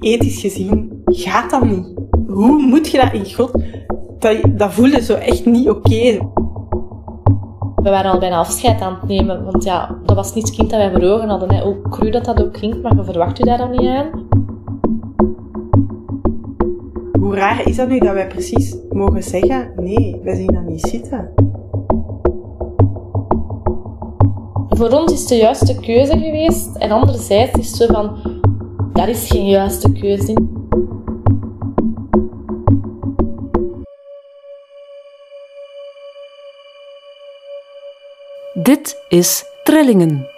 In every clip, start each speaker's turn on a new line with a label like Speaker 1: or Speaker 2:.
Speaker 1: ethisch gezien gaat dat niet. Hoe moet je dat in God... Dat, dat voelde zo echt niet oké.
Speaker 2: We waren al bijna afscheid aan het nemen, want ja, dat was niet het kind dat wij voor ogen hadden. Hè. Hoe cru dat dat ook klinkt, maar je verwacht u daar dan niet aan.
Speaker 1: Hoe raar is dat nu dat wij precies mogen zeggen, nee, wij zien dat niet zitten.
Speaker 2: Voor ons is het de juiste keuze geweest, en anderzijds is het zo van, dat is geen juiste keuze.
Speaker 3: Dit is Trillingen.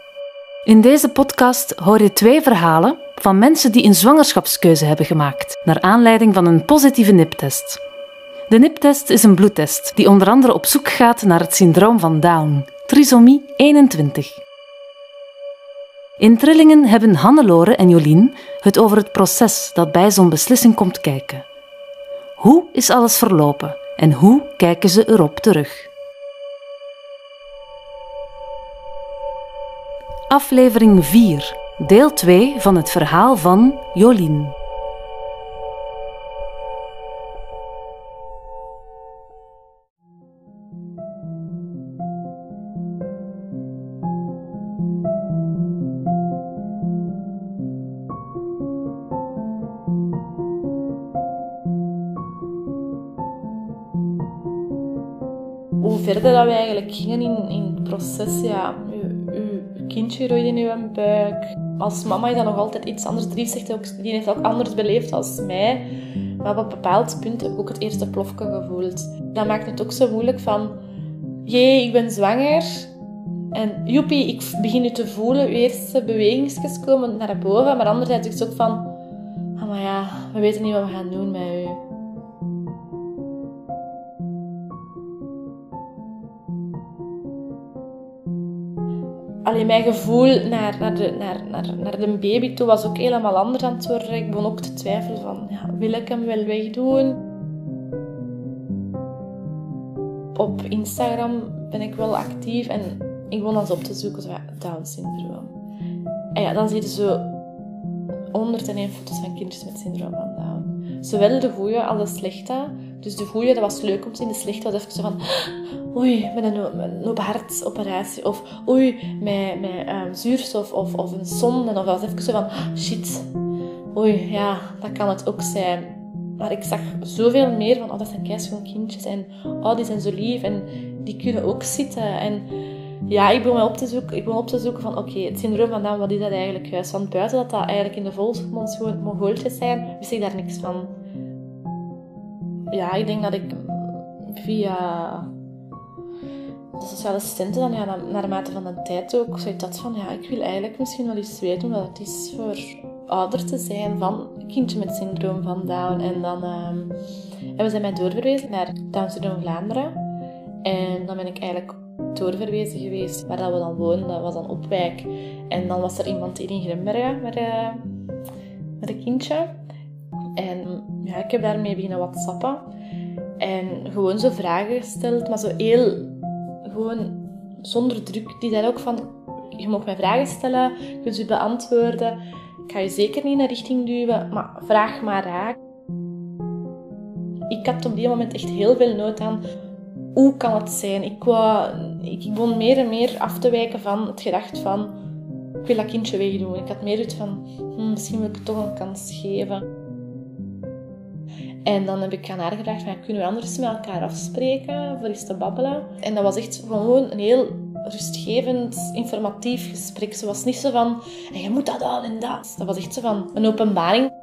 Speaker 3: In deze podcast hoor je twee verhalen van mensen die een zwangerschapskeuze hebben gemaakt, naar aanleiding van een positieve NIP-test. De NIP-test is een bloedtest die onder andere op zoek gaat naar het syndroom van Down, trisomie 21. In Trillingen hebben Hannelore en Jolien het over het proces dat bij zo'n beslissing komt kijken. Hoe is alles verlopen en hoe kijken ze erop terug? Aflevering 4, deel 2 van het verhaal van Jolien.
Speaker 2: Verder dat we eigenlijk gingen in, in het proces, ja, uw, kindje groeide in uw buik. Als mama is dat nog altijd iets anders. Dries zegt ook, die heeft ook anders beleefd als mij. Maar op een bepaald punt heb ik ook het eerste plofje gevoeld. Dat maakt het ook zo moeilijk van... Jee, ik ben zwanger. En joepie, ik begin nu te voelen. Uw eerste bewegingsjes komen naar boven. Maar anderzijds is het ook van... Maar ja, we weten niet wat we gaan doen met u. Allee, mijn gevoel naar, naar, de, naar, naar, naar de baby toe was ook helemaal anders aan het worden. Ik begon ook te twijfelen van, ja, wil ik hem wel wegdoen? Op Instagram ben ik wel actief en ik begon dan op te zoeken, zo, ja, Down-syndroom. En ja, dan zie je zo 101 foto's van kindjes met syndroom van Down. Zowel de goede als de slechte. Dus de goede, dat was leuk om te zien. De slechte was even zo van... Oei, met een, open hartoperatie. Of oei, met, met um, zuurstof of, of een zonde. Of dat was even zo van... Shit. Oei, ja, dat kan het ook zijn. Maar ik zag zoveel meer van... Oh, dat zijn keischoon kindjes. En oh, die zijn zo lief. En die kunnen ook zitten. En ja, ik begon op te zoeken, ik begon op te zoeken van... Oké, het syndroom van Down, wat is dat eigenlijk juist? Want buiten dat dat eigenlijk in de volksmond gewoon mongooltjes zijn... Wist ik daar niks van. Ja, ik denk dat ik via de sociale assistenten dan ja, naarmate van de tijd ook zoiets had van ja, ik wil eigenlijk misschien wel eens weten hoe het is voor ouder te zijn van kindje met syndroom van Down. En dan um, hebben ze mij doorverwezen naar Down Syndroom Vlaanderen. En dan ben ik eigenlijk doorverwezen geweest waar dat we dan woonden. Dat was dan Opwijk. En dan was er iemand in Grimbergen met, uh, met een kindje. En ja, ik heb daarmee beginnen whatsappen. En gewoon zo vragen gesteld, maar zo heel gewoon zonder druk. Die zei ook van, je mag mij vragen stellen, je kunt ze beantwoorden. Ik ga je zeker niet een richting duwen, maar vraag maar raak. Ik had op die moment echt heel veel nood aan. Hoe kan het zijn? Ik, wou, ik begon meer en meer af te wijken van het gedacht van... Ik wil dat kindje wegdoen. Ik had meer het van... Hm, misschien wil ik het toch een kans geven. En dan heb ik aan haar gevraagd, van, kunnen we anders met elkaar afspreken voor eens te babbelen? En dat was echt gewoon een heel rustgevend, informatief gesprek. Ze was niet zo van, je moet dat aan en dat. Dat was echt zo van een openbaring.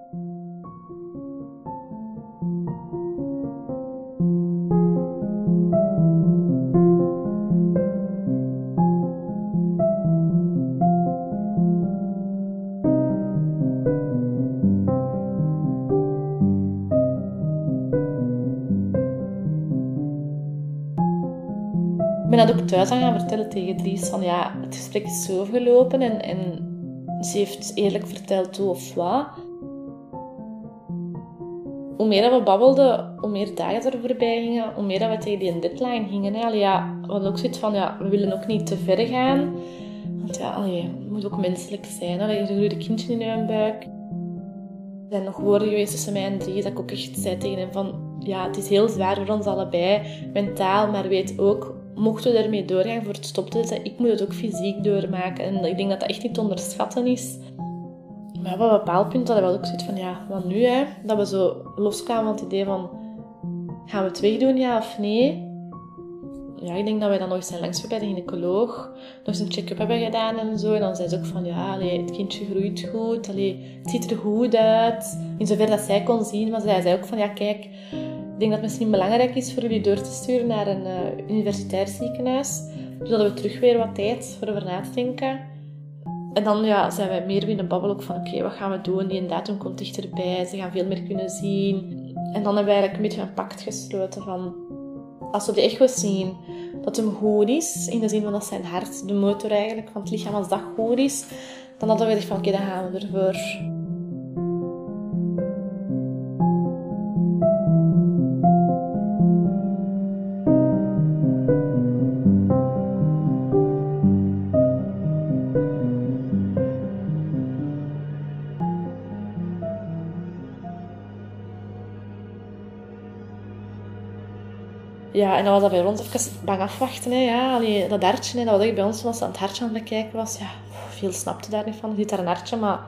Speaker 2: Thuis aan gaan vertellen tegen Dries. Van ja, het gesprek is zo gelopen en, en ze heeft eerlijk verteld hoe of wat. Hoe meer we babbelden, hoe meer dagen er voorbij gingen, hoe meer dat we tegen die deadline gingen. Hè. Ja, hadden ook zoiets van, ja, we willen ook niet te ver gaan. Want ja, allee, het moet ook menselijk zijn. Allee, er groeit kindje in je buik. Er zijn nog woorden geweest tussen mij en drie dat ik ook echt zei tegen hem van... Ja, het is heel zwaar voor ons allebei, mentaal, maar weet ook, mochten we ermee doorgaan voor het stop te zetten, ik moet het ook fysiek doormaken. En ik denk dat dat echt niet te onderschatten is. Maar op een bepaald punt hadden we ook zoiets van, ja, wat nu hè? Dat we zo loskwamen van het idee van, gaan we het wegdoen, ja of nee? Ja, ik denk dat wij dan nog eens zijn langs bij de gynaecoloog, nog eens een check-up hebben gedaan en zo. En dan zei ze ook van, ja, allee, het kindje groeit goed, allee, het ziet er goed uit. In zover dat zij kon zien, maar zij zei ook van, ja, kijk, ik denk dat het misschien belangrijk is voor jullie door te sturen naar een uh, universitair ziekenhuis. Hadden we terug weer wat tijd voor over na te denken. En dan ja, zijn wij meer binnen babbelen ook van oké, wat gaan we doen? Die datum komt dichterbij, ze gaan veel meer kunnen zien. En dan hebben we eigenlijk een beetje een pact gesloten van als we de echo zien dat hem goed is, in de zin van dat zijn hart, de motor eigenlijk van het lichaam, als dat goed is, dan hadden we gezegd van oké, dan gaan we ervoor. Ja, en dan was dat bij ons even bang afwachten. Hè, ja. Allee, dat hartje, hè, dat was echt bij ons was aan het hartje aan het bekijken was. Ja, veel snapte daar niet van. Je ziet daar een hartje, maar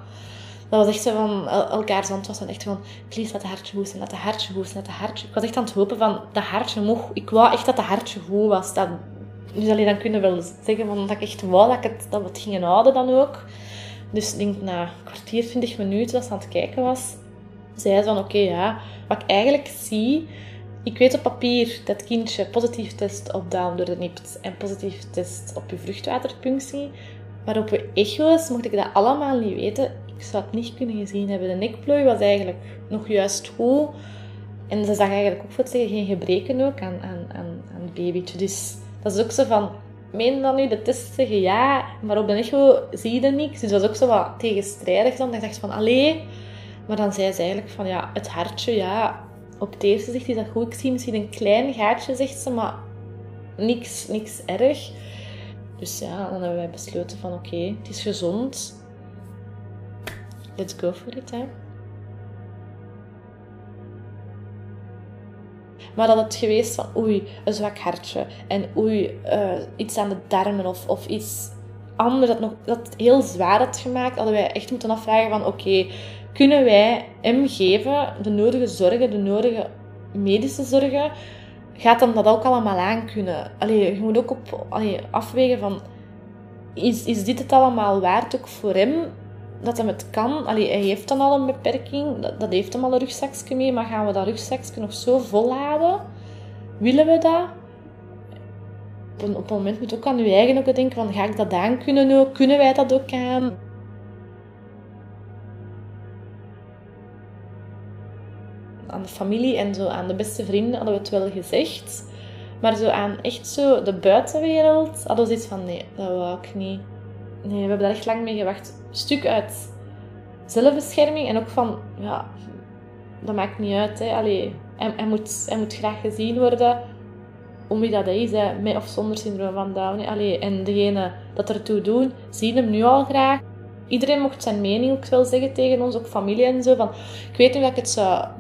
Speaker 2: dat was echt zo van elkaar zand was dan echt van please laat het hartje goed zijn, laat het hartje goed zijn, het hartje. Ik was echt aan het hopen van dat hartje mocht. Ik wou echt dat het hartje goed was. Dat, dus alleen dan kunnen we wel zeggen van, dat ik echt wou dat, ik het, dat we het gingen houden dan ook. Dus ik denk na een kwartier, twintig minuten dat ze aan het kijken was, zei ze van oké ja, wat ik eigenlijk zie ik weet op papier dat kindje positief test op Down door de NIPT en positief test op je vruchtwaterpunctie. Maar op je echo's mocht ik dat allemaal niet weten. Ik zou het niet kunnen gezien hebben. De nekplooi was eigenlijk nog juist goed. En ze zag eigenlijk ook voor te zeggen geen gebreken ook aan, aan, aan, aan het babytje. Dus dat is ook zo van, meen dan nu de test zeggen ja, maar op de echo zie je niks. Dus dat was ook zo wat tegenstrijdig dan. Ik dacht van, allee. Maar dan zei ze eigenlijk van, ja, het hartje, ja, op het eerste zicht is dat goed. Ik zie misschien een klein gaatje, zegt ze, maar niks, niks erg. Dus ja, dan hebben wij besloten van oké, het is gezond. Let's go for it, hè. Maar dat het geweest van oei, een zwak hartje. En oei, uh, iets aan de darmen of, of iets anders dat, nog, dat heel zwaar had gemaakt. Hadden wij echt moeten afvragen van oké, kunnen wij hem geven de nodige zorgen, de nodige medische zorgen, gaat hem dat ook allemaal aan kunnen? Allee, je moet ook op, allee, afwegen van, is, is dit het allemaal waard ook voor hem? Dat hij het kan. Allee, hij heeft dan al een beperking, dat, heeft hem al een rugzakje mee, maar gaan we dat rugzakje nog zo volhouden? Willen we dat? Op een, op moment moet ook aan je eigen ook denken van, ga ik dat aan kunnen ook? Kunnen wij dat ook aan? Aan de familie en zo aan de beste vrienden hadden we het wel gezegd. Maar zo aan echt zo de buitenwereld hadden we zoiets van nee, dat wou ik niet. Nee, we hebben daar echt lang mee gewacht. Stuk uit zelfbescherming en ook van, ja, dat maakt niet uit. Hè. Allee, hij, hij, moet, hij moet graag gezien worden om wie dat is, hè, met of zonder syndroom van Down. Allee, en degene dat ertoe doen, zien hem nu al graag iedereen mocht zijn mening ook wel zeggen tegen ons, ook familie en zo. Van, ik weet niet dat ik het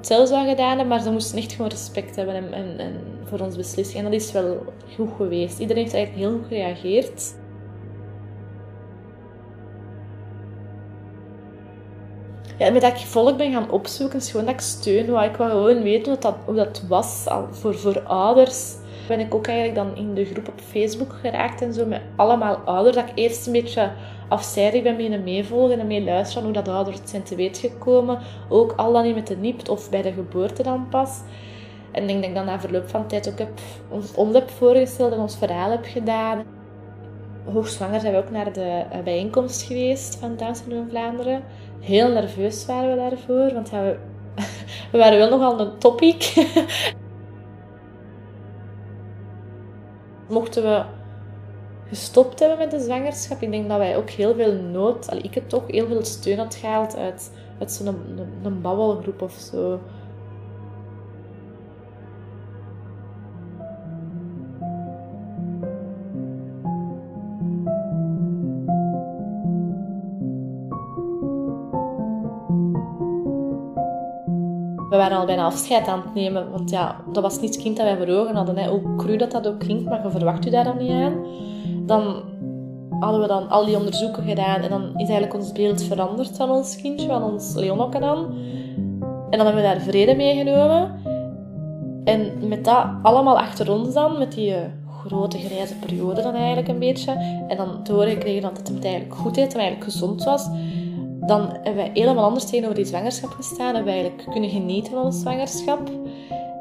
Speaker 2: zelf zou gedaan hebben, maar ze moesten echt gewoon respect hebben en, en, en voor ons beslissing. En dat is wel goed geweest. Iedereen heeft eigenlijk heel goed gereageerd. Ja, met dat ik volk ben gaan opzoeken, is gewoon dat ik steun wou. Ik wou gewoon weten hoe dat, hoe dat was voor, voor ouders. Ben ik ook eigenlijk dan in de groep op Facebook geraakt en zo met allemaal ouders. Dat ik eerst een beetje afzijdig ben mee meevolgen en mee luisteren hoe dat ouders zijn te weten gekomen. Ook al dan niet met de NIPT of bij de geboorte dan pas. En ik denk dat ik dan na verloop van tijd ook heb, ons, heb voorgesteld en ons verhaal heb gedaan. Hoogzwanger zijn we ook naar de eh, bijeenkomst geweest van Down Syndrome Vlaanderen. Heel nerveus waren we daarvoor, want we, we waren wel nogal een topic. Mochten we gestopt hebben met de zwangerschap, ik denk dat wij ook heel veel nood, al ik het toch, heel veel steun had gehaald uit, uit zo'n een babbelgroep of zo. We waren al bijna afscheid aan het nemen, want ja, dat was niet het kind dat wij voor ogen hadden. Hè. Hoe cru dat dat ook klinkt, maar je verwacht u daar dan niet aan. Dan hadden we dan al die onderzoeken gedaan en dan is eigenlijk ons beeld veranderd van ons kindje, van ons Leonokke dan. En dan hebben we daar vrede meegenomen. En met dat allemaal achter ons dan, met die eh, grote grijze periode dan eigenlijk een beetje, en dan te horen gekregen dat het hem eigenlijk goed deed, dat hij eigenlijk gezond was, dan hebben wij helemaal anders tegenover die zwangerschap gestaan. Hebben we eigenlijk kunnen genieten van onze zwangerschap.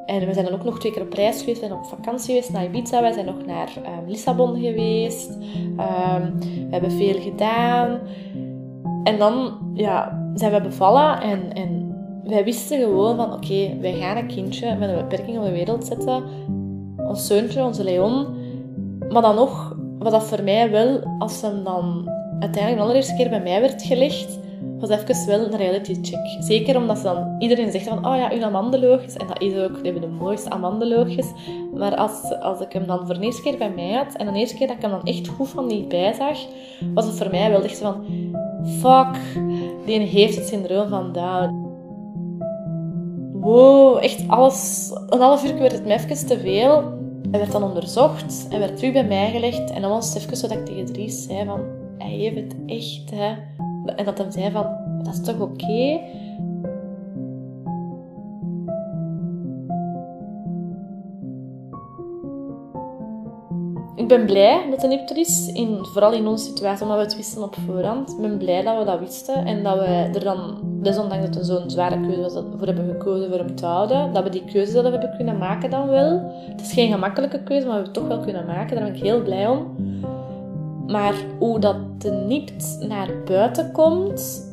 Speaker 2: En we zijn dan ook nog twee keer op reis geweest. We zijn op vakantie geweest naar Ibiza. Wij zijn nog naar um, Lissabon geweest. Um, we hebben veel gedaan. En dan ja, zijn we bevallen. En, en wij wisten gewoon van... Oké, wij gaan een kindje met een beperking op de wereld zetten. Ons zoontje, onze Leon. Maar dan nog, wat dat voor mij wel... Als hem dan uiteindelijk de allereerste keer bij mij werd gelegd was even wel een reality check. Zeker omdat ze dan iedereen zegt van, oh ja, uw amandeloogjes. En dat is ook, we hebben de mooiste amandeloogjes. Maar als, als ik hem dan voor de eerste keer bij mij had, en de eerste keer dat ik hem dan echt goed van dichtbij zag, was het voor mij wel echt van, fuck, die heeft het syndroom van Down. Wow, echt alles. Een half uur werd het me even te veel. Hij werd dan onderzocht. Hij werd terug bij mij gelegd. En dan was het even zo dat ik tegen Dries zei van... Hij heeft het echt, hè. En dat hij zei van, dat is toch oké? Ik ben blij dat het niet er is, in, vooral in onze situatie, omdat we het wisten op voorhand. Ik ben blij dat we dat wisten en dat we er dan, desondanks dat het zo'n zware keuze was, voor hebben gekozen voor hem te houden. Dat we die keuze zelf hebben kunnen maken dan wel. Het is geen gemakkelijke keuze, maar we hebben het toch wel kunnen maken. Daar ben ik heel blij om. Maar hoe dat de nipt naar buiten komt,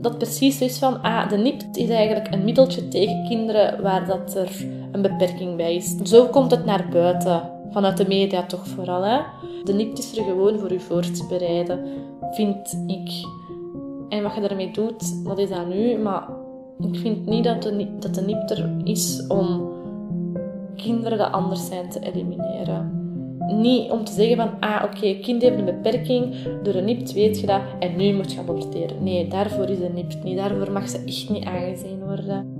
Speaker 2: dat precies is van, ah, de nipt is eigenlijk een middeltje tegen kinderen waar dat er een beperking bij is. Zo komt het naar buiten, vanuit de media toch vooral. Hè? De nipt is er gewoon voor u voor te bereiden, vind ik. En wat je daarmee doet, dat is aan u, maar ik vind niet dat de, dat de nipt er is om kinderen dat anders zijn te elimineren. Niet om te zeggen van, ah oké, okay, kind heeft een beperking, door een NIPT weet je dat en nu moet je aborteren. Nee, daarvoor is een NIPT niet. Daarvoor mag ze echt niet aangezien worden.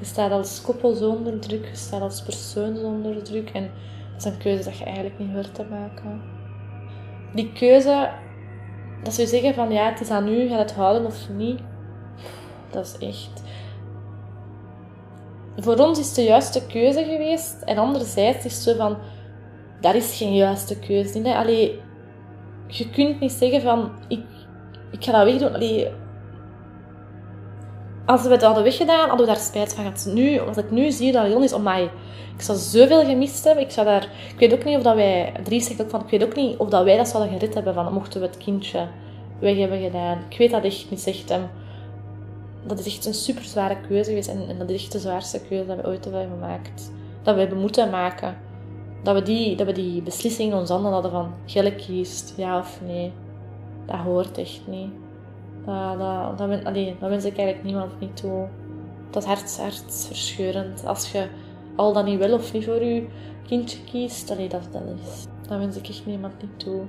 Speaker 2: Je staat als koppel zo onder druk, je staat als persoon zo onder druk. En dat is een keuze dat je eigenlijk niet hoort te maken. Die keuze, dat ze zeggen van ja, het is aan u, gaat het houden of niet. Dat is echt... Voor ons is het de juiste keuze geweest. En anderzijds is het zo van, dat is geen juiste keuze. Nee, allee, je kunt niet zeggen van, ik, ik ga dat wegdoen. Allee, als we het hadden weggedaan, hadden we daar spijt van gehad. Nu, als ik nu zie dat Leon is, my, ik zou zoveel gemist hebben. Ik, zou daar, ik weet ook niet of dat wij, Dries zegt ook van, ik weet ook niet of dat wij dat zouden gered hebben van, mochten we het kindje weg hebben gedaan. Ik weet dat echt niet, zegt. Dat is echt een super zware keuze geweest en, dat is echt de zwaarste keuze dat we ooit hebben gemaakt. Dat we hebben moeten maken. Dat we die, dat we die beslissing in ons handen hadden van, Gelle kiest, ja of nee. Dat hoort echt niet. Dat, dat, dat, dat wens ik eigenlijk niemand niet toe. Dat is hart, hartverscheurend. Als je al dan niet wel of niet voor je kindje kiest, allee, dat, dat, is, dat wens ik echt niemand niet toe.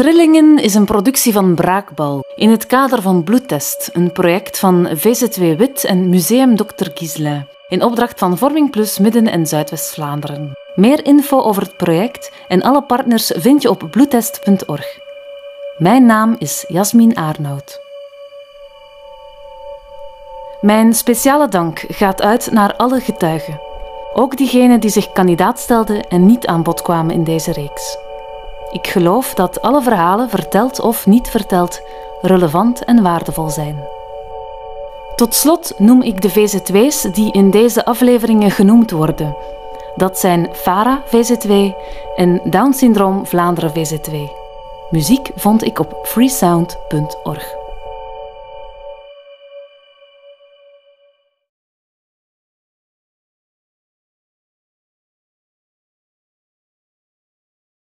Speaker 3: Trillingen is een productie van Braakbal in het kader van Bloedtest, een project van VZW Wit en Museum Dr. Gislain, in opdracht van Vorming Plus Midden- en Zuidwest-Vlaanderen. Meer info over het project en alle partners vind je op bloedtest.org. Mijn naam is Jasmin Aarnoud. Mijn speciale dank gaat uit naar alle getuigen, ook diegenen die zich kandidaat stelden en niet aan bod kwamen in deze reeks. Ik geloof dat alle verhalen, verteld of niet verteld, relevant en waardevol zijn. Tot slot noem ik de VZW's die in deze afleveringen genoemd worden. Dat zijn FARA VZ2 en Down Syndroom Vlaanderen VZ2. Muziek vond ik op freesound.org.